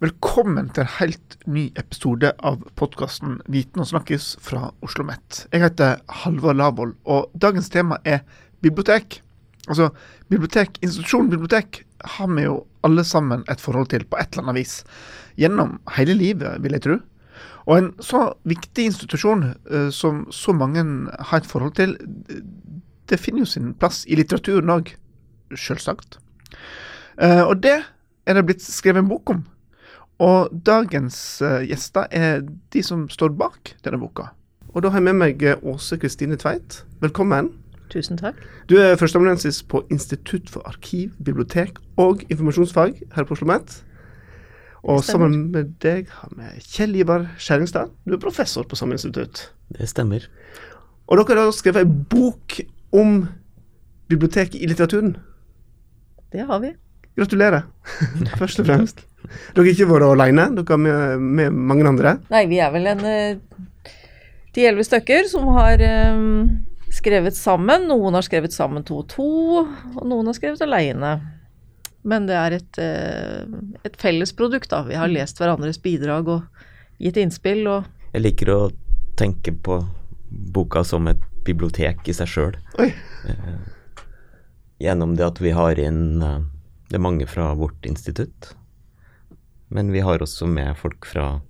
Velkommen til en helt ny episode av podkasten Viten og snakkes fra Oslo OsloMet. Jeg heter Halvor Lavoll, og dagens tema er bibliotek. Altså, bibliotek, Institusjonen bibliotek har vi jo alle sammen et forhold til på et eller annet vis. Gjennom hele livet, vil jeg tro. Og en så viktig institusjon uh, som så mange har et forhold til, det finner jo sin plass i litteraturen òg, sjølsagt. Uh, og det er det blitt skrevet en bok om. Og dagens uh, gjester er de som står bak denne boka. Og da har jeg med meg eh, Åse Kristine Tveit. Velkommen. Tusen takk. Du er førsteamanuensis på Institutt for arkiv, bibliotek og informasjonsfag her på Oslo OsloMet. Og sammen med deg har vi Kjell Ivar Skjæringstad. Du er professor på samme institutt. Det stemmer. Og dere har skrevet en bok om biblioteket i litteraturen. Det har vi. Gratulerer, først og fremst. Dere har ikke vært alene, dere er med, med, mange andre? Nei, vi er vel en eh, ti-elleve stykker som har um, skrevet sammen. Noen har skrevet sammen to og to, og noen har skrevet alene. Men det er et, uh, et fellesprodukt, da. Vi har lest hverandres bidrag og gitt innspill og Jeg liker å tenke på boka som et bibliotek i seg sjøl. Uh, gjennom det at vi har inn uh, Det er mange fra vårt institutt men vi har også med folk fra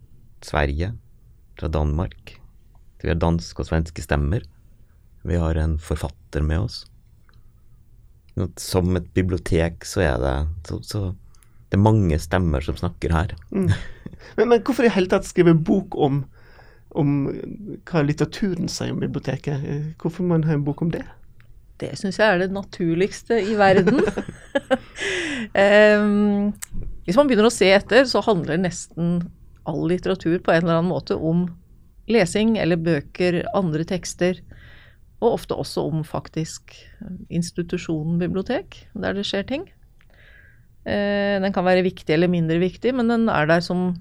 Sverige, fra Danmark. Vi har danske og svenske stemmer. Vi har en forfatter med oss. Som et bibliotek så er det så, så det er mange stemmer som snakker her. Mm. Men, men, hvorfor i hele tatt skrive bok om, om hva litteraturen sier om biblioteket? Hvorfor må man ha en bok om det? Det syns jeg er det naturligste i verden. um, Hvis man begynner å se etter, så handler nesten all litteratur på en eller annen måte om lesing eller bøker, andre tekster, og ofte også om faktisk institusjonen bibliotek, der det skjer ting. Eh, den kan være viktig eller mindre viktig, men den er der som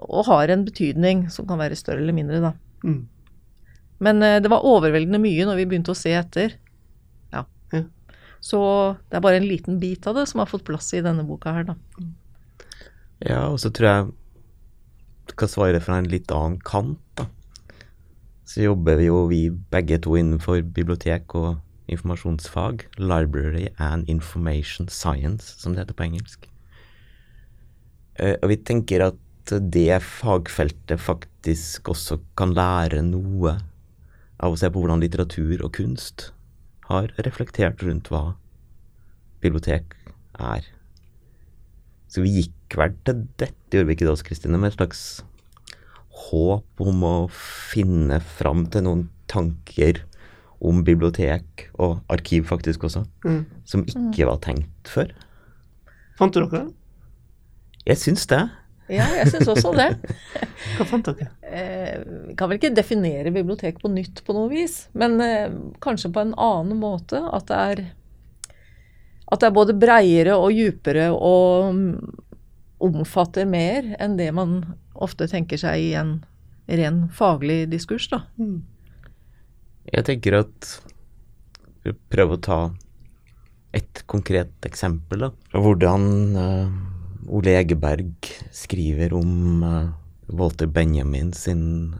og har en betydning som kan være større eller mindre, da. Mm. Men eh, det var overveldende mye når vi begynte å se etter. Så det er bare en liten bit av det som har fått plass i denne boka her, da. Ja, og så tror jeg du kan svare fra en litt annen kant, da. Så jobber vi jo vi begge to innenfor bibliotek og informasjonsfag. Library and Information Science, som det heter på engelsk. Eh, og vi tenker at det fagfeltet faktisk også kan lære noe av å se på hvordan litteratur og kunst har reflektert rundt hva bibliotek er. Så vi gikk vel til dette, gjorde vi ikke det også, Kristine, med et slags håp om å finne fram til noen tanker om bibliotek, og arkiv faktisk også, mm. som ikke var tenkt før. Fant du dere det? Jeg syns det. Ja, jeg syns også det. Hva fant dere? Eh, vi kan vel ikke definere bibliotek på nytt på noe vis, men eh, kanskje på en annen måte. At det er, at det er både breiere og djupere og mm, omfatter mer enn det man ofte tenker seg i en ren faglig diskurs, da. Mm. Jeg tenker at vi prøver å ta et konkret eksempel, da. Hvordan uh, Ole Egeberg skriver om uh, Walter Benjamin sin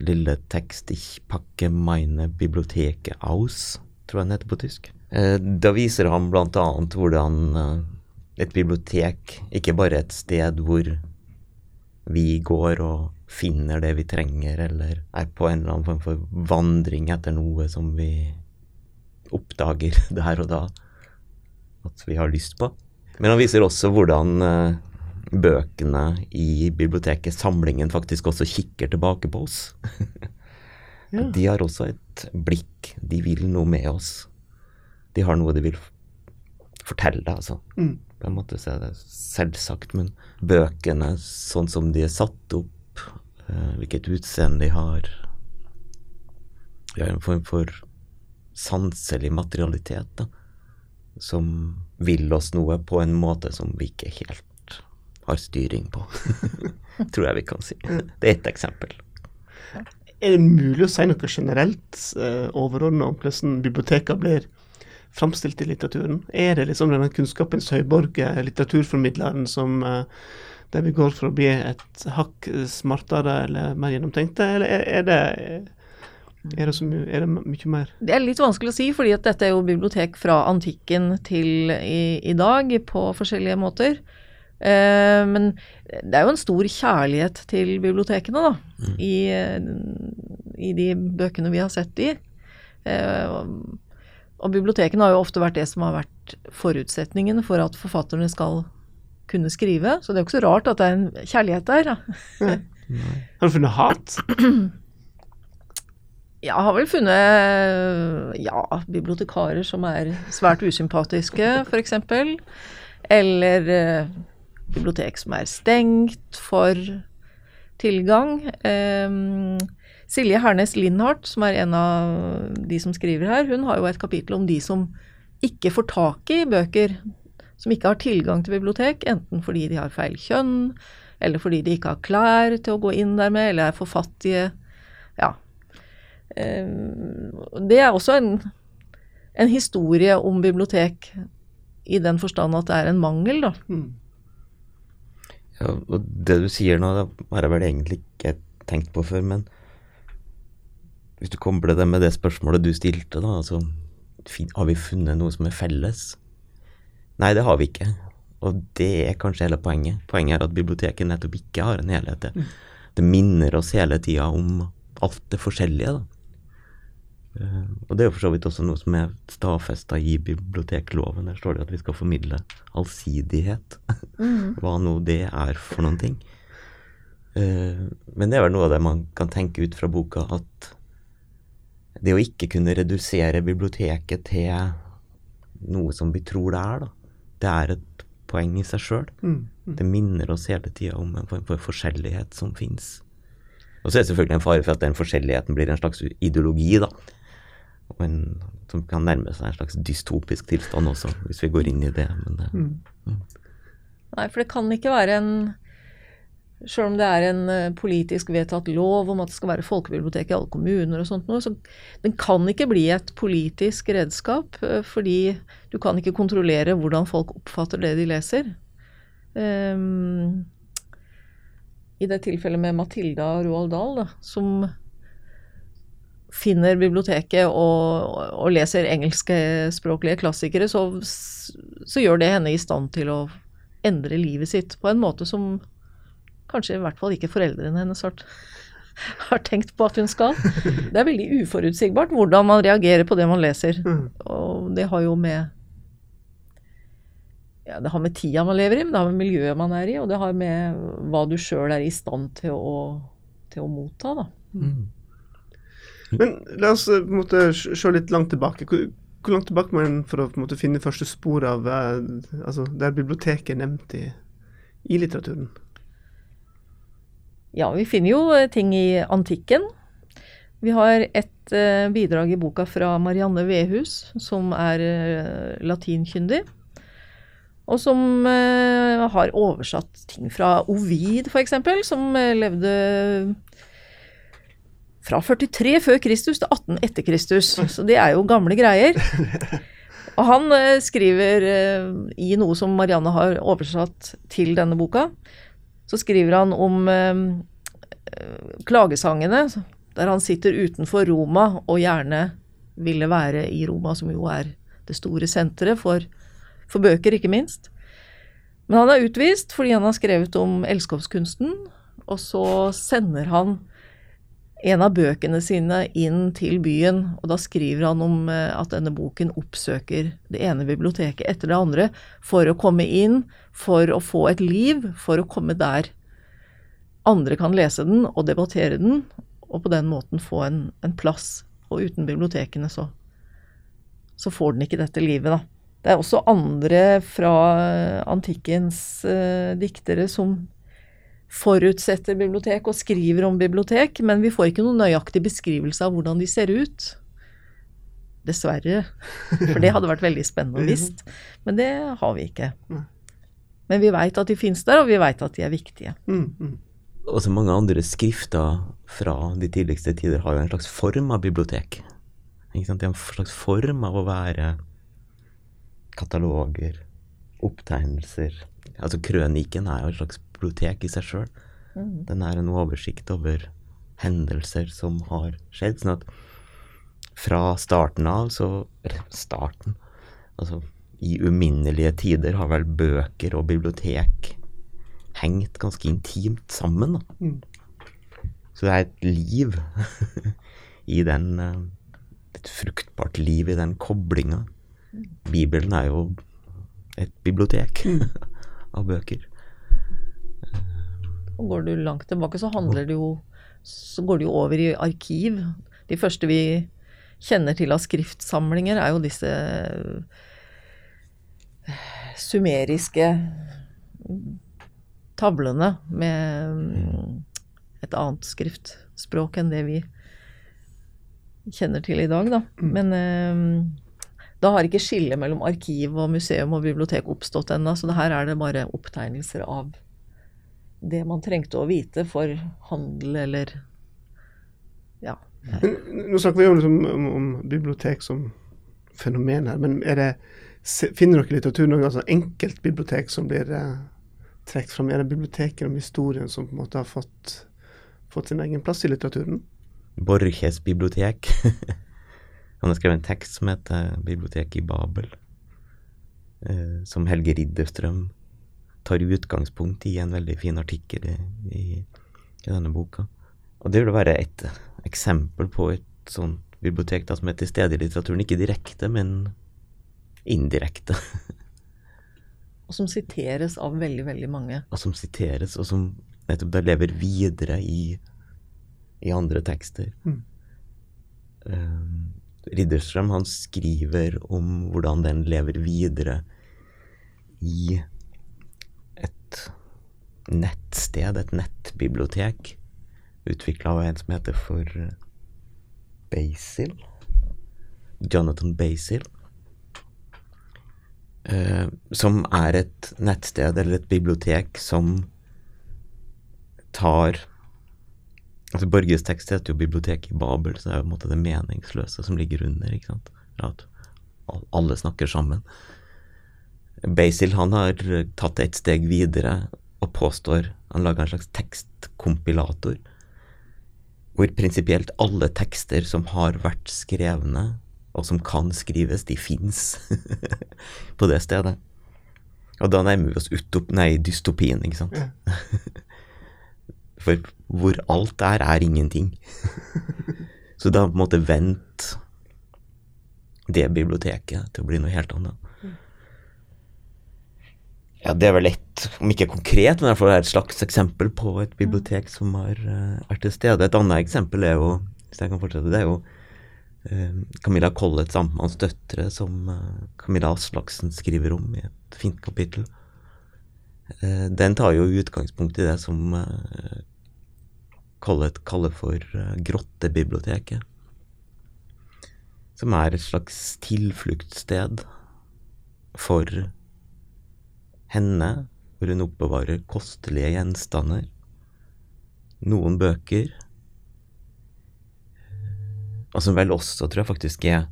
lille tekst 'Ich packe meine biblioteket aus', tror jeg den heter på tysk. Uh, da viser han bl.a. hvordan uh, et bibliotek ikke bare et sted hvor vi går og finner det vi trenger, eller er på en eller annen form for vandring etter noe som vi oppdager der og da at vi har lyst på. Men han viser også hvordan uh, bøkene i biblioteket, samlingen, faktisk også kikker tilbake på oss. ja. De har også et blikk. De vil noe med oss. De har noe de vil fortelle, altså. Mm. På en måte så er det selvsagt, men bøkene sånn som de er satt opp, uh, hvilket utseende de har De har en form for sanselig materialitet, da som vil oss noe på en måte som vi ikke helt har styring på. Tror jeg vi kan si. Det er ett eksempel. Er det mulig å si noe generelt eh, overordna om hvordan bibliotekene blir framstilt i litteraturen? Er det liksom denne kunnskapens høyborg, litteraturformidleren, som eh, der vi går for å bli et hakk smartere eller mer gjennomtenkte, eller er, er det er det, mye, er det, mye, mer? Det er litt vanskelig å si, fordi at dette er jo bibliotek fra antikken til i, i dag på forskjellige måter. Eh, men det er jo en stor kjærlighet til bibliotekene, da. Mm. I, I, de bøkene vi har sett de. Eh, og bibliotekene har jo ofte vært det som har vært forutsetningen for at forfatterne skal kunne skrive. Så det er jo ikke så rart at det er en kjærlighet der. Ja. Har du funnet hat? Jeg har vel funnet ja, bibliotekarer som er svært usympatiske, f.eks. Eller eh, bibliotek som er stengt for tilgang. Eh, Silje Hernes Lindhardt, som er en av de som skriver her, hun har jo et kapittel om de som ikke får tak i bøker. Som ikke har tilgang til bibliotek, enten fordi de har feil kjønn, eller fordi de ikke har klær til å gå inn der med, eller er for fattige. Ja, det er også en, en, historie om bibliotek i den forstand at det er en mangel, da. Mm. Ja, og det du sier nå, det har jeg vel egentlig ikke tenkt på før, men hvis du kobler det med det spørsmålet du stilte, da, altså har vi funnet noe som er felles? Nei, det har vi ikke. Og det er kanskje hele poenget. Poenget er at biblioteket nettopp ikke har en helhet. Det, mm. det minner oss hele tida om alt det forskjellige. da. Uh, og det er jo for så vidt også noe som er stadfesta i bibliotekloven. Der står det at vi skal formidle allsidighet. Mm. Hva nå det er for noen ting. Uh, men det er vel noe av det man kan tenke ut fra boka, at det å ikke kunne redusere biblioteket til noe som vi tror det er, da, det er et poeng i seg sjøl. Mm. Mm. Det minner oss hele tida om en form for forskjellighet som fins. Og så er det selvfølgelig en fare for at den forskjelligheten blir en slags ideologi, da og en, som kan nærme seg en slags dystopisk tilstand også, hvis vi går inn i det. det mm. Mm. Nei, for det kan ikke være en Sjøl om det er en eh, politisk vedtatt lov om at det skal være folkebibliotek i alle kommuner og sånt noe, så den kan ikke bli et politisk redskap, eh, fordi du kan ikke kontrollere hvordan folk oppfatter det de leser. Um, I det tilfellet med Matilda Roald Dahl, da, som finner biblioteket og, og leser engelskspråklige klassikere, så, så, gjør det henne i stand til å endre livet sitt på en måte som kanskje i hvert fall ikke foreldrene hennes har, har tenkt på at hun skal. Det er veldig uforutsigbart hvordan man reagerer på det man leser. Mm. Og det har jo med ja, det har med tida man lever i, men det har med miljøet man er i, og det har med hva du sjøl er i stand til å, til å motta. da. Mm. Men la oss eh, måte se litt langt tilbake. Hvor, hvor langt tilbake må en for å måte, finne første spor av eh, altså, der biblioteket er nevnt i, i litteraturen? Ja, vi finner jo eh, ting i antikken. Vi har et uh, bidrag i boka fra Marianne Vehus, som er uh, latinkyndig. Og som uh, har oversatt ting fra Ovid, f.eks., som levde fra 43 før Kristus til 18 etter Kristus. Så det er jo gamle greier. Og han eh, skriver eh, i noe som Marianne har oversatt til denne boka, så skriver han om eh, klagesangene, der han sitter utenfor Roma og gjerne ville være i Roma, som jo er det store senteret for, for bøker, ikke minst. Men han er utvist fordi han har skrevet om elskovskunsten, og så sender han en av bøkene sine inn til byen, og da skriver han om eh, at denne boken oppsøker det ene biblioteket etter det andre for å komme inn, for å få et liv, for å komme der andre kan lese den og debattere den, og på den måten få en, en plass. Og uten bibliotekene så, så får den ikke dette livet, da. Det er også andre fra antikkens eh, diktere som forutsetter bibliotek og skriver om bibliotek, men vi får ikke noen nøyaktig beskrivelse av hvordan de ser ut. Dessverre. For det hadde vært veldig spennende å visst. Men det har vi ikke. Men vi veit at de fins der, og vi veit at de er viktige. Og så mange andre skrifter fra de tidligste tider har jo en slags form av bibliotek. De har en slags form av å være kataloger, opptegnelser. Altså krøniken er jo en slags bibliotek i seg sjøl. Den er en oversikt over hendelser som har skjedd. Sånn at fra starten av så starten Altså i uminnelige tider har vel bøker og bibliotek hengt ganske intimt sammen. Da. Mm. Så det er et liv i den eh, Et fruktbart liv i den koblinga. Bibelen er jo et bibliotek av bøker. Og går du langt tilbake, så handler det jo Så går det jo over i arkiv. De første vi kjenner til av skriftsamlinger, er jo disse eh, sumeriske tavlene med mm, et annet skriftspråk enn det vi kjenner til i dag, da. Men eh, da har ikke skillet mellom arkiv og museum og bibliotek oppstått ennå, så det her er det bare opptegnelser av det man trengte å vite for handel eller ja. Men Nå snakker vi jo liksom om, om bibliotek som fenomen her, men er det, finner dere i litteraturen noen altså enkeltbibliotek som blir eh, trukket fram? Er det biblioteker om historien som på en måte har fått, fått sin egen plass i litteraturen? Borges bibliotek. Han har skrevet en tekst som heter 'Biblioteket i Babel', eh, som Helge Ridderstrøm tar utgangspunkt i en veldig fin artikkel i, i, i denne boka. Og det vil være et eksempel på et sånt bibliotek da, som er til stede i litteraturen, ikke direkte, men indirekte, Og som siteres av veldig, veldig mange. og som siteres, og som nettopp da lever videre i, i andre tekster. Mm. Um, Ridderstrøm han skriver om hvordan den lever videre i et nettsted, et nettbibliotek, utvikla av en som heter for eh, Basil. Jonathan Basil. Uh, som er et nettsted eller et bibliotek som tar Altså Borges tekst heter jo 'Biblioteket i Babel', så det er jo på en måte det meningsløse som ligger under. ikke sant? At alle snakker sammen. Basil han har eh, tatt det et steg videre og påstår Han lager en slags tekstkompilator hvor prinsipielt alle tekster som har vært skrevne, og som kan skrives, de fins på det stedet. Og da nærmer vi oss utop, nei, dystopien, ikke sant? Ja. For hvor alt er, er ingenting. Så da på en måte vent det biblioteket til å bli noe helt annet. Ja, det er vel ett, om ikke konkret, men i hvert fall et slags eksempel på et bibliotek som har eh, vært til stede. Et annet eksempel er jo, hvis jeg kan fortsette, det er jo eh, Camilla Collets Amtmanns døtre, som eh, Camilla Aslaksen skriver om i et fint kapittel. Den tar jo utgangspunkt i det som Collett kaller for Grottebiblioteket. Som er et slags tilfluktssted for henne, hvor hun oppbevarer kostelige gjenstander, noen bøker, og som vel også, tror jeg faktisk er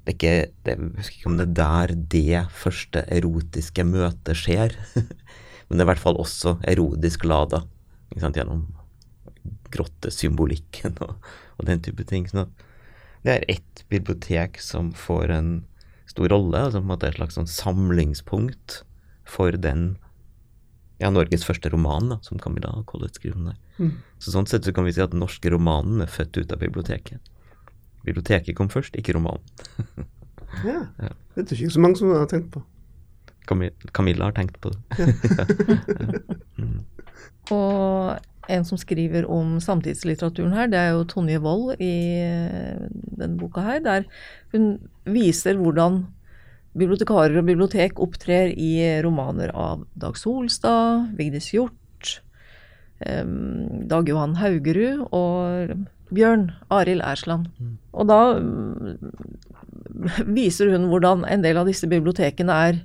det er ikke, det, Jeg husker ikke om det er der det første erotiske møtet skjer, men det er i hvert fall også erotisk lada, sant, gjennom grottesymbolikken og, og den type ting. sånn at det er ett bibliotek som får en stor rolle, altså på en måte et slags sånn samlingspunkt for den ja, Norges første roman, da, som Camilla Collett skriver om der. Mm. Så sånn sett så kan vi si at den norske romanen er født ut av biblioteket. Biblioteket kom først, ikke romanen. Ja. Det er ikke så mange som har tenkt på. Camilla har tenkt på det. Og en som skriver om samtidslitteraturen her, det er jo Tonje Wold i eh, denne boka her, der hun viser hvordan bibliotekarer og bibliotek opptrer i romaner av Dag Solstad, Vigdis Hjort, Dag Johan Haugerud og Bjørn Arild Ersland. Og da mm, viser hun hvordan en del av disse bibliotekene er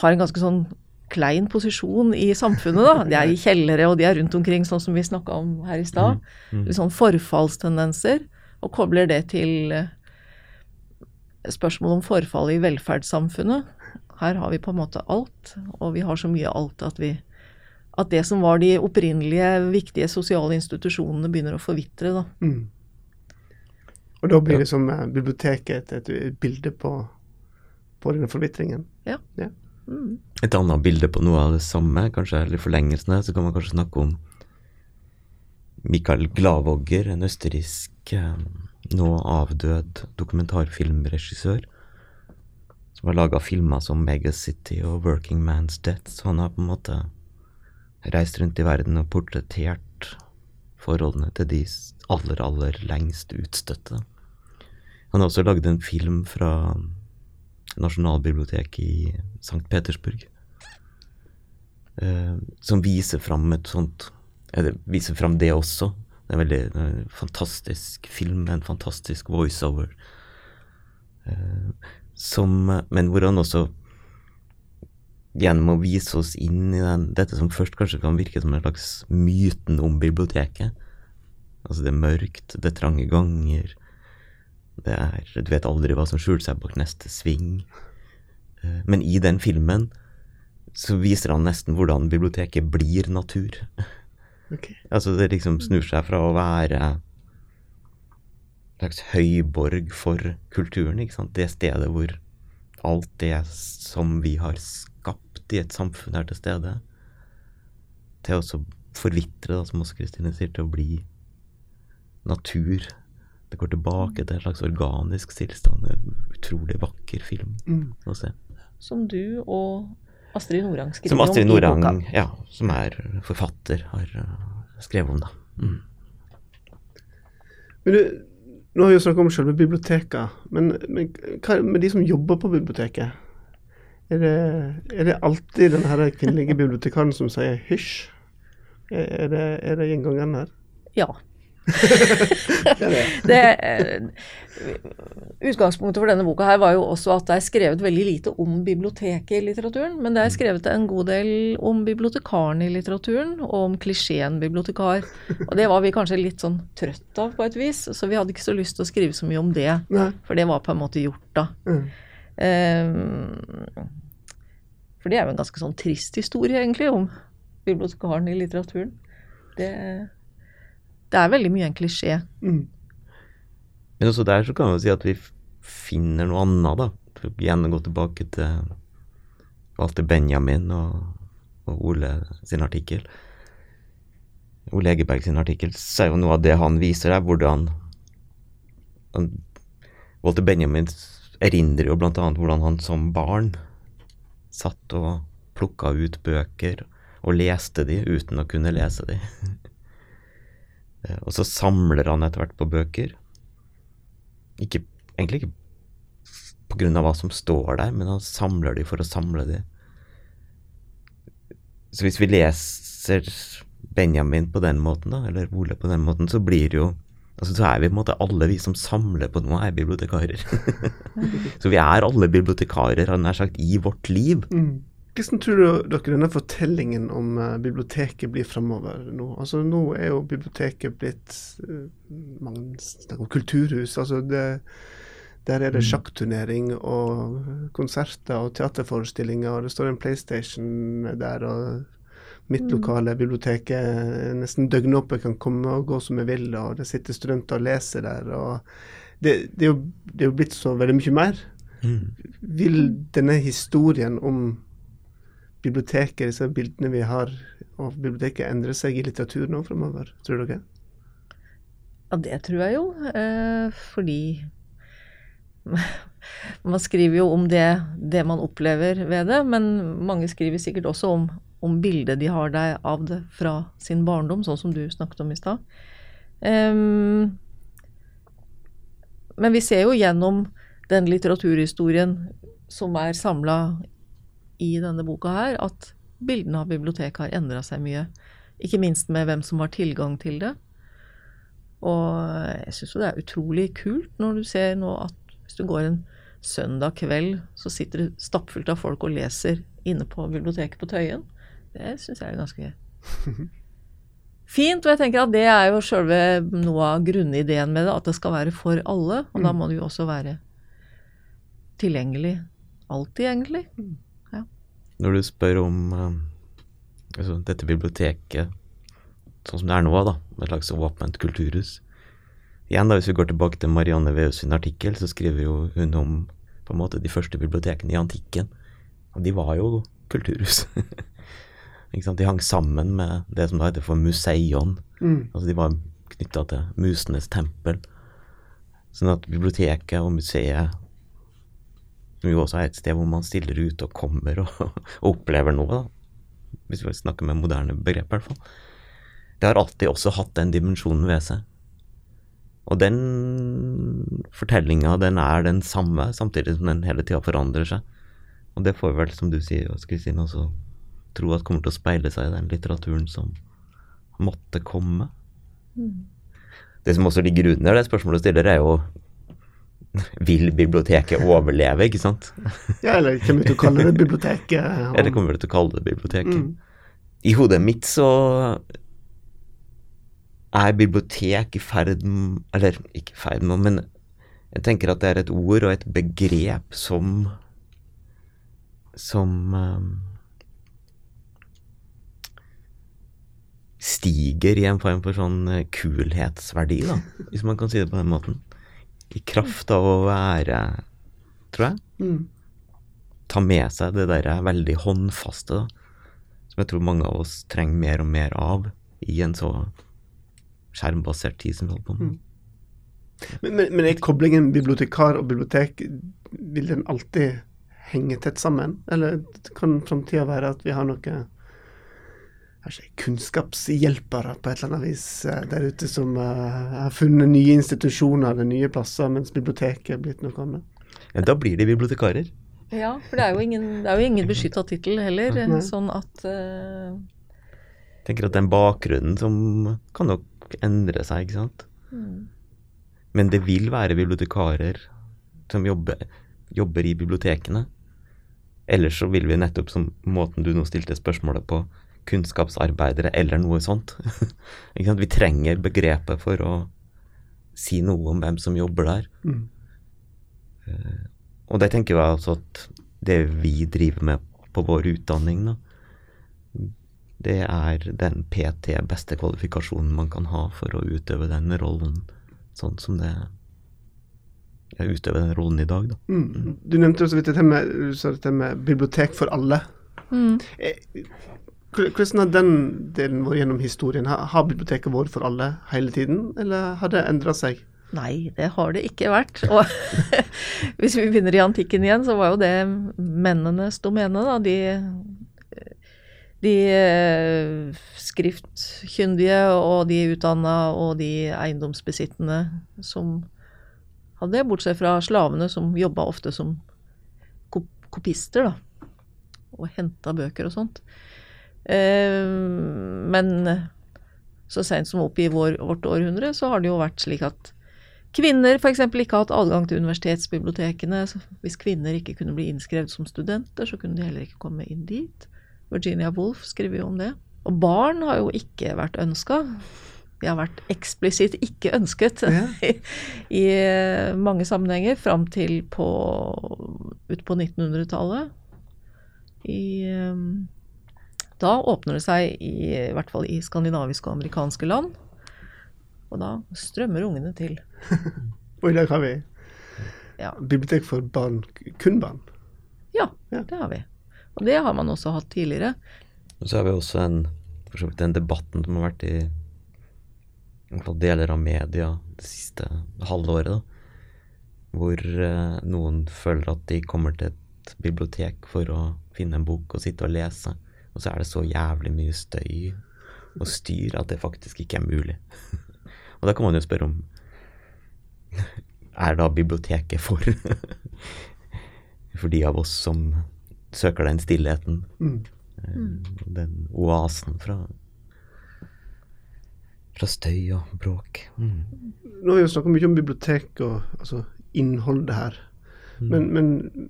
har en ganske sånn klein posisjon i samfunnet. da. De er i kjellere, og de er rundt omkring, sånn som vi snakka om her i stad. Mm. Litt sånn forfallstendenser, og kobler det til eh, spørsmål om forfallet i velferdssamfunnet. Her har vi på en måte alt, og vi har så mye alt at vi at det som var de opprinnelige viktige sosiale institusjonene, begynner å forvitre. da. Mm. Og da blir det som biblioteket et, et bilde på, på denne forvitringen. Ja. Ja. Mm. Et annet bilde på noe av det samme, kanskje eller forlengelsene, så kan man kanskje snakke om Mikael Glavogger, en østerriksk eh, nå avdød dokumentarfilmregissør, som har laga filmer som Megacity og Working Man's Death. Så han har på en måte reist rundt i verden og portrettert forholdene til de aller, aller lengst utstøtte. Han har også lagd en film fra Nasjonalbiblioteket i St. Petersburg. eh, som viser fram et sånt Eller viser fram det også. Det er en veldig en fantastisk film en fantastisk voiceover. Eh, som Men hvor han også gjennom å vise oss inn i den, dette som først kanskje kan virke som en slags myten om biblioteket. Altså det er mørkt, det er trange ganger, det er Du vet aldri hva som skjuler seg bak neste sving. Eh, Men i den filmen så viser han nesten hvordan biblioteket blir natur. Okay. Altså det liksom snur seg fra å være en slags høyborg for kulturen, ikke sant. Det stedet hvor alt det som vi har skapt i et samfunn er til stede. Til å forvitre, da, som også Kristine sier, til å bli natur. Det går tilbake til en slags organisk tilstand. En utrolig vakker film Mm. å se. Som du og Astrid Norang skriver Som Astrid om i boka. Norang, ja, som er forfatter, har uh, skrevet om, da. Mm. Men du, nå har vi jo snakket om selve biblioteket, men, men hva med de som jobber på biblioteket? Er det, er det alltid den her kvinnelige bibliotekaren som sier hysj? Er er det, er det gjengangeren her? Ja. Det eh, utgangspunktet for denne boka her var jo også at det er skrevet veldig lite om biblioteket i litteraturen, men det er skrevet en god del om bibliotekaren i litteraturen, og om klisjeen bibliotekar. Og det var vi kanskje litt sånn trøtt av på et vis, så vi hadde ikke så lyst til å skrive så mye om det, Nei. for det var på en måte gjort da. Mm. Um, For det er jo en ganske sånn trist historie, egentlig, om bibliotekaren i litteraturen. Det, det er veldig mye en klisjé. Mm. Men også der så kan man si at vi finner noe annet, da. Gjerne gå tilbake til Walter Benjamin og, og Ole sin artikkel. Ole Egeberg sin artikkel, så er jo noe av det han viser der, hvordan han, Walter Benjamin erindrer jo blant annet hvordan han som barn satt og plukka ut bøker og leste de uten å kunne lese de. Eh, og så samler han etter hvert på bøker. Ikke, egentlig ikke av hva som står der, men han samler de for å samle de. Så hvis vi leser Benjamin på den måten, da, eller Ole på den måten, så blir det jo Altså, så er vi på en måte alle vi som samler på noe, er bibliotekarer. så vi er alle bibliotekarer, han nær sagt, i vårt liv. Mm. Hvordan tror dere denne fortellingen om eh, biblioteket blir fremover nå? Altså Nå er jo biblioteket blitt eh, Mange snakker om kulturhus. altså det, Der er det sjakkturnering og konserter og teaterforestillinger, og det står en PlayStation der, og mitt lokale bibliotek er nesten døgnåpent, kan komme og gå som jeg vil, og det sitter studenter og leser der. og det, det, er jo, det er jo blitt så veldig mye mer. Vil denne historien om biblioteket, disse bildene vi har og biblioteket, endrer seg i litteratur nå fremover, tror dere? Ja, det tror jeg jo, eh, fordi man skriver jo om det, det man opplever ved det, men mange skriver sikkert også om, om bildet de har deg av det fra sin barndom, sånn som du snakket om i stad. Men vi ser jo gjennom den litteraturhistorien som er samla i denne boka her, at bildene av biblioteket har endra seg mye. Ikke minst med hvem som har tilgang til det. Og jeg syns jo det er utrolig kult når du ser nå at hvis du går en søndag kveld, så sitter det stappfullt av folk og leser inne på biblioteket på Tøyen. Det syns jeg er ganske fint. Og jeg tenker at det er jo sjølve noe av grunnideen med det, at det skal være for alle. Og da må det jo også være tilgjengelig alltid, egentlig. Når du spør om eh, altså, dette biblioteket sånn som det er nå, da, et slags åpent kulturhus Igjen, da, hvis vi går tilbake til Marianne Veus sin artikkel, så skriver jo hun om på en måte de første bibliotekene i antikken. Og de var jo kulturhus. De hang sammen med det som da heter for museion. Mm. Altså de var knytta til musenes tempel. Sånn at biblioteket og museet, som jo også er et sted hvor man stiller ut og kommer og, og opplever noe, da. hvis vi snakker med moderne begrep, i hvert fall, det har alltid også hatt den dimensjonen ved seg. Og den fortellinga, den er den samme, samtidig som den hele tida forandrer seg. Og det får vi vel, som du sier, Kristin, også tro at kommer til å speile seg i den litteraturen som måtte komme. Det som også ligger under det spørsmålet du stiller, er jo vil biblioteket overleve, ikke sant? Ja, eller kommer vi til å kalle det biblioteket? Eller kommer du til å kalle det biblioteket? Mm. I hodet mitt så er bibliotek i ferd Eller ikke i ferd med, men jeg tenker at det er et ord og et begrep som Som um, stiger i en form for sånn kulhetsverdi, da, hvis man kan si det på den måten. I kraft av å være, tror jeg, Mm. ta med seg det der veldig håndfaste, da, som jeg tror mange av oss trenger mer og mer av i en så skjermbasert tid som vi holder på med. Men, men, men er koblingen bibliotekar og bibliotek, vil den alltid henge tett sammen? Eller kan framtida være at vi har noe kanskje kunnskapshjelpere på et eller annet vis eh, der ute som eh, har funnet nye institusjoner eller nye plasser, mens biblioteket er blitt noe annet? Ja, da blir de bibliotekarer. Ja, for det er jo ingen, det er jo ingen beskytta tittel heller. Nei. Sånn at uh... Tenker at den bakgrunnen som kan nok endre seg, ikke sant. mm, Men det vil være bibliotekarer som jobber, jobber i bibliotekene. Ellers så vil vi nettopp, som måten du nå stilte spørsmålet på, kunnskapsarbeidere eller noe sånt. ikke sant? Vi trenger begrepet for å si noe om hvem som jobber der. Mm. Og det tenker jeg altså at det vi driver med på vår utdanning, da, det er den PT beste kvalifikasjonen man kan ha for å utøve den rollen sånn som det er utøve den rollen i dag, da. Mm. Du nevnte jo så vidt dette med, dette med bibliotek for alle. mm. Hvordan har den delen vært gjennom historien? Har, biblioteket vært for alle hele tiden, eller har det endra seg? Nei, det har det ikke vært. Og hvis vi begynner i antikken igjen, så var jo det mennenes domene, da. De, de eh, skriftkyndige og de utdanna og de eiendomsbesittende som hadde bortsett fra slavene som jobba ofte som kopister, da. Og henta bøker og sånt. Eh, men så seint som opp i vår, vårt århundre, så har det jo vært slik at kvinner f.eks. ikke har hatt adgang til universitetsbibliotekene. Så hvis kvinner ikke kunne bli innskrevet som studenter, så kunne de heller ikke komme inn dit. Virginia Woolf skriver jo om det. Og barn har jo ikke vært ønska. De har vært eksplisitt ikke ønsket Ja. i, i mange sammenhenger fram til på, ut på 1900-tallet. I eh, Da åpner det seg, i, i hvert fall i skandinaviske og amerikanske land. Og da strømmer ungene til. Og i dag har vi Ja. bibliotek for barn, kun barn. Ja, Ja. det har vi. Og det har man også hatt tidligere. Og så har vi også en, for så vidt den debatten som har vært i, i deler av media det siste halvåret, da, hvor eh, noen føler at de kommer til et bibliotek for å finne en bok og sitte og lese, og så er det så jævlig mye støy og styr at det faktisk ikke er mulig. og da kan man jo spørre om er da biblioteket for for de av oss som søker den stillheten, Mm. eh, den oasen fra fra støy og bråk. Mm. Nå har vi jo snakka mye om bibliotek og altså, innholdet her. Men, men,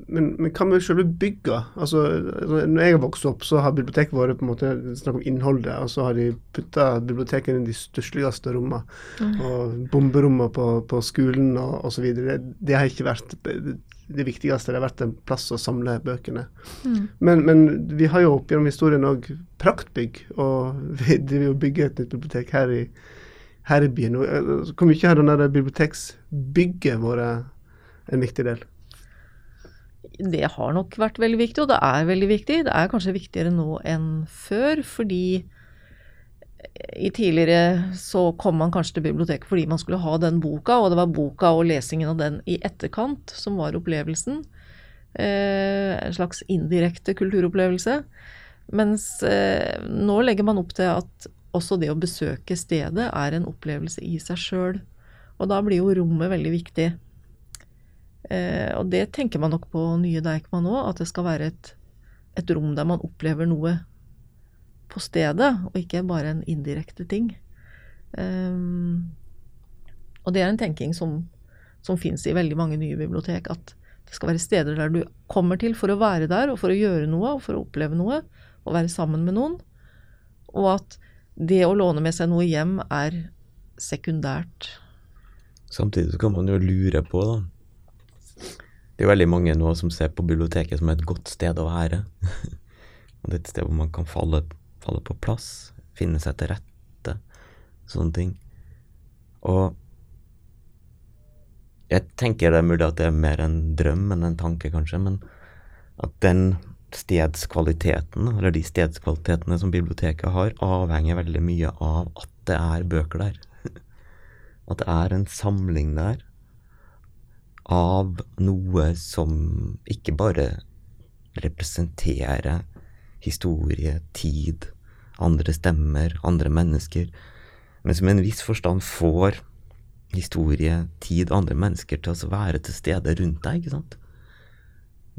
men, men hva med selve bygga? Altså, altså, når jeg har vokst opp, så har biblioteket vært på en måte snakk om innholdet, og så har de putta biblioteket inn i de størsteligste rommene. Og bomberommene på, på skolen og osv. Det, det har ikke vært det viktigste. Det har vært en plass å samle bøkene. Mm. Men, men vi har jo opp gjennom historien òg praktbygg, og vi driver og bygger et nytt bibliotek her i, her i byen. Eh, Hvor mye har det biblioteksbygget vært en viktig del? Det har nok vært veldig viktig, og det er veldig viktig. Det er kanskje viktigere nå enn før, fordi i tidligere så kom man kanskje til biblioteket fordi man skulle ha den boka, og det var boka og lesingen av den i etterkant som var opplevelsen. Eh, en slags indirekte kulturopplevelse. Mens eh, nå legger man opp til at også det å besøke stedet er en opplevelse i seg sjøl. Og da blir jo rommet veldig viktig. Eh, og det tenker man nok på nye Deichman òg, at det skal være et, et rom der man opplever noe på stedet, og ikke bare en indirekte ting. Eh, og det er en tenking som, som fins i veldig mange nye bibliotek, at det skal være steder der du kommer til for å være der, og for å gjøre noe, og for å oppleve noe, og være sammen med noen. Og at det å låne med seg noe hjem er sekundært. Samtidig så kan man jo lure på, da. Det er veldig mange nå som ser på biblioteket som et godt sted å være. og det er et sted hvor man kan falle falle på plass, finne seg til rette, sånne ting. Og jeg tenker det er mulig at det er mer en drøm enn en tanke, kanskje, men at den stedskvaliteten, eller de stedskvalitetene som biblioteket har, avhenger veldig mye av at det er bøker der. At det er en samling der av noe som ikke bare representerer historie, tid, andre stemmer, andre mennesker, men som i en viss forstand får historie, tid, andre mennesker til å være til stede rundt deg, ikke sant?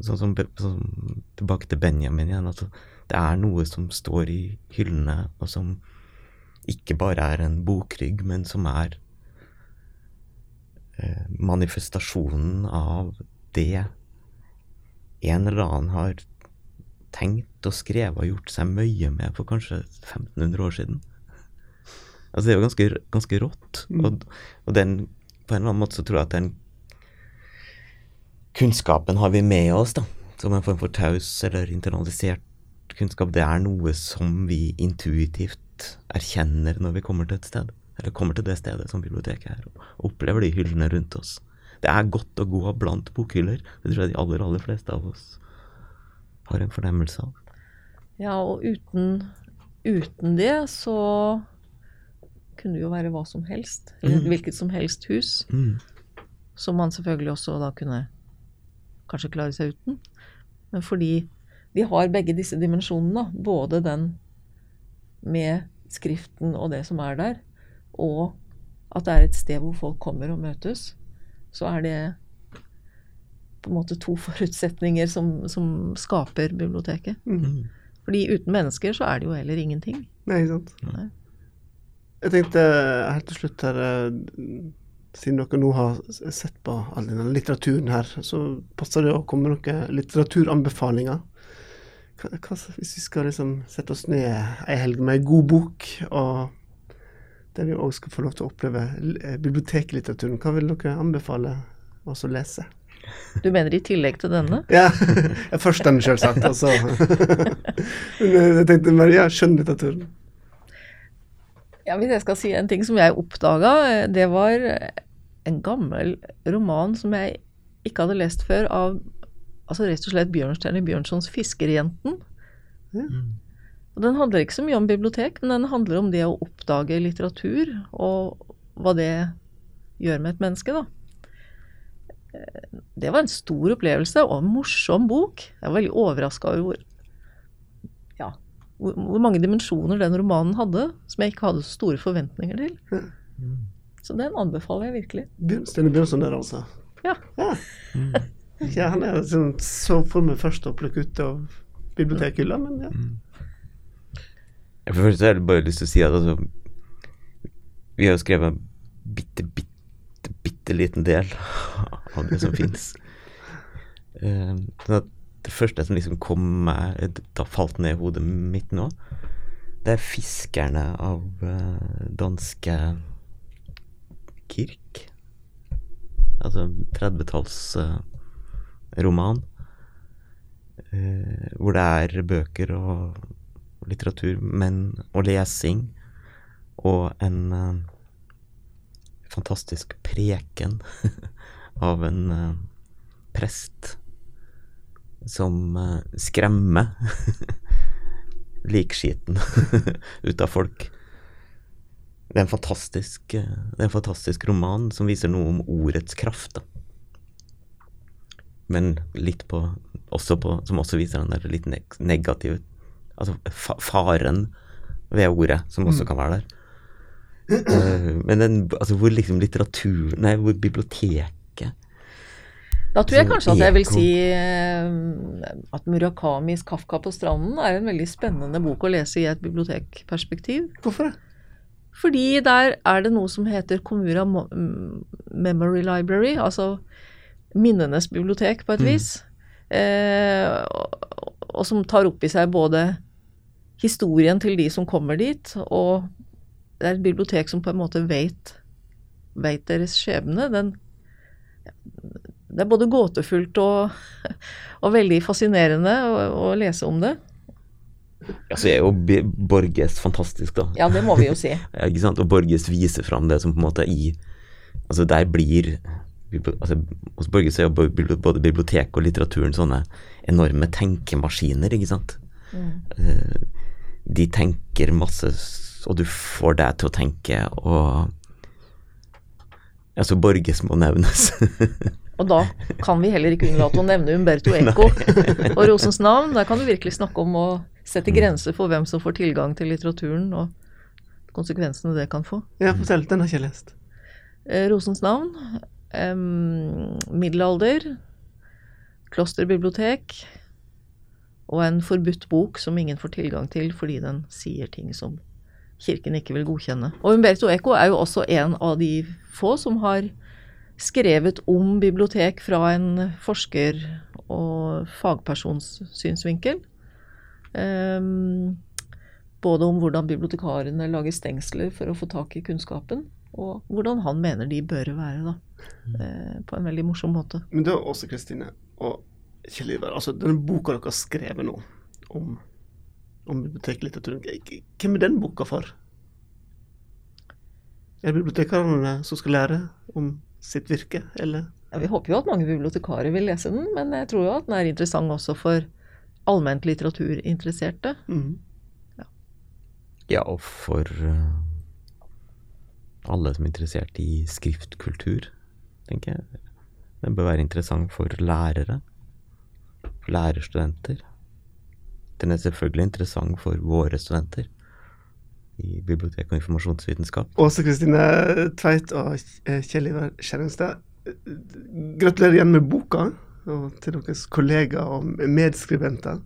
Sånn som, sånn, tilbake til Benjamin igjen. Altså, det er noe som står i hyllene, og som ikke bare er en bokrygg, men som er manifestasjonen av det en eller annen har tenkt og skrevet og gjort seg mye med for kanskje 1500 år siden. Altså Det er jo ganske, ganske rått. Mm. Og, og, den, på en eller annen måte så tror jeg at den kunnskapen har vi med oss, da. Som en form for taus eller internalisert kunnskap. Det er noe som vi intuitivt erkjenner når vi kommer til et sted. Eller kommer til det stedet som biblioteket er, og opplever de hyllene rundt oss. Det er godt å gå blant bokhyller. Det tror jeg de aller, aller fleste av oss har en fornemmelse av. Ja, og uten, uten det så kunne det jo være hva som helst. Eller mm. hvilket som helst hus. Mm. Som man selvfølgelig også da kunne kanskje klare seg uten. Men fordi de har begge disse dimensjonene, både den med skriften og det som er der, og at det er et sted hvor folk kommer og møtes, så er det på en måte to forutsetninger som, som skaper biblioteket. Mm. Fordi uten mennesker så er det jo heller ingenting. Nei, ikke sant. Nei. Jeg tenkte helt til slutt her eh, Siden dere nå har sett på all denne litteraturen her, så passer det å komme med noen litteraturanbefalinger. Hva, hva, hvis vi skal liksom sette oss ned ei helg med ei god bok, og der vi òg skal få lov til å oppleve eh, biblioteklitteraturen, hva vil dere anbefale oss å lese? Du mener i tillegg til denne? Ja. Først den, selvsagt. Og så Jeg tenkte mer ja, skjønnlitteraturen. Ja, hvis jeg skal si en ting som jeg oppdaga, det var en gammel roman som jeg ikke hadde lest før, av altså rett og slett Bjørnstjerne Bjørnsons 'Fiskerjenten'. Ja. Og Den handler ikke så mye om bibliotek, men den handler om det å oppdage litteratur, og hva det gjør med et menneske, da det var en stor opplevelse og en morsom bok. Jeg var veldig overraska over hvor, ja, hvor, hvor, mange dimensjoner den romanen hadde, som jeg ikke hadde så store forventninger til. Mm. Så den anbefaler jeg virkelig. Stine Bjørnson der, altså? Ja. ja. Mm. ja han er sånn, så for meg først å plukke ut av bibliotekhylla, men ja. For først har jeg bare lyst til å si at altså, vi har jo skrevet bitte, bitte bitte liten del av det som fins. Uh, det første som liksom kom meg, da falt ned i hodet mitt nå, det er 'Fiskerne' av uh, danske Kirk. Altså 30-tallsroman. uh. Eh, hvor det er bøker og litteratur, men og lesing. Og en uh, fantastisk preken av en uh, prest som uh, skremmer likskiten ut av folk. Det er fantastisk, det er en fantastisk roman som viser noe om ordets kraft. Da. Men litt på, også på Som også viser den der litt negativt. Altså fa faren ved ordet, som også kan være der. Uh, men den, altså hvor liksom litteratur Nei, hvor biblioteket Da tror jeg kanskje at jeg vil si eh, at Murakamis 'Kafka på stranden' er en veldig spennende bok å lese i et bibliotekperspektiv. Hvorfor det? Fordi der er det noe som heter Komura mm, Memory Library, altså minnenes bibliotek på et vis. Eh, og, og som tar opp i seg både historien til de som kommer dit, og det er et bibliotek som på en måte vet, vet deres skjebne. Den, det er både gåtefullt og, og veldig fascinerende å, å lese om det. Altså er jo Borges fantastisk, da. Ja, det må vi jo si. Ja, ikke sant? Og Borges viser fram det som på en måte i Altså der blir altså, Hos Borges er jo både biblioteket og litteraturen sånne enorme tenkemaskiner, ikke sant. Eh, De tenker masse, og du får deg til å tenke, og Altså, Borges må nevnes. Og da kan vi heller ikke unnlate å nevne Umberto Eco og Rosens navn. Der kan du virkelig snakke om å sette grenser for hvem som får tilgang til litteraturen, og konsekvensene det kan få. Ja, fortell. Den har ikke jeg lest. Eh, Rosens navn, Um, middelalder, klosterbibliotek og en forbudt bok som ingen får tilgang til fordi den sier ting som kirken ikke vil godkjenne. Og Umberto Eco er jo også en av de få som har skrevet om bibliotek fra en forsker- og fagpersons synsvinkel. Um, både om hvordan bibliotekarene lager stengsler for å få tak i kunnskapen, og hvordan han mener de bør være, da. Eh, på en veldig morsom måte. Men du også, Kristine og Kjell Ivar, altså denne boka dere har skrevet nå om, om biblioteklitteraturen, hvem er den boka for? Er det bibliotekarene som skal lære om sitt virke, eller? Ja, vi håper jo at mange bibliotekarer vil lese den, men jeg tror jo at den er interessant også for allment litteraturinteresserte. Mm. Ja, og for eh, alle som er interessert i skriftkultur, tenker jeg. Den bør være interessant for lærere, lærerstudenter. Den er selvfølgelig interessant for våre studenter i bibliotek og informasjonsvitenskap. Åse Kristine Tveit og Kjell Ivar Skjæringstad, eh, gratulerer igjen med boka, og til deres kollegaer og medskribenter.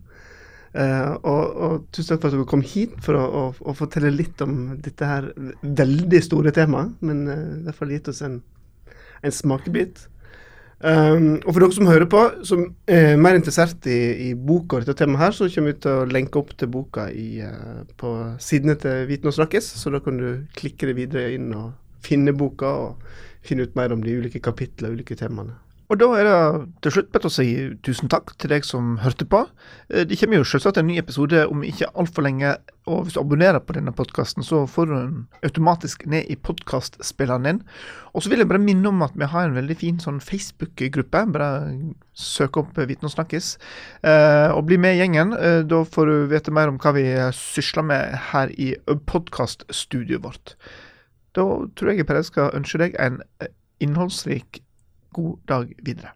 Uh, og, og tusen takk for at dere kom hit for å, å, å fortelle litt om dette her veldig store temaet, men uh, i hvert fall gitt oss en, en smakebit. Um, og for dere som hører på, som er mer interessert i, i boka og dette temaet her, så kommer vi til å lenke opp til boka i, uh, på sidene til Viten og snakkes, så da kan du klikke deg videre inn og finne boka og finne ut mer om de ulike kapitlene og ulike temaene. Og da er det til slutt bedt å si tusen takk til deg som hørte på. Eh, Det kommer jo selvsagt en ny episode om ikke altfor lenge, og hvis du abonnerer på denne podkasten, så får du den automatisk ned i podkastspilleren din. Og så vil jeg bare minne om at vi har en veldig fin sånn Facebook-gruppe. Bare søk opp Viten og snakkes, eh, og bli med i gjengen. Eh, Da får du vite mer om hva vi sysler med her i podkaststudioet vårt. Da tror jeg jeg skal ønske deg en innholdsrik god dag videre.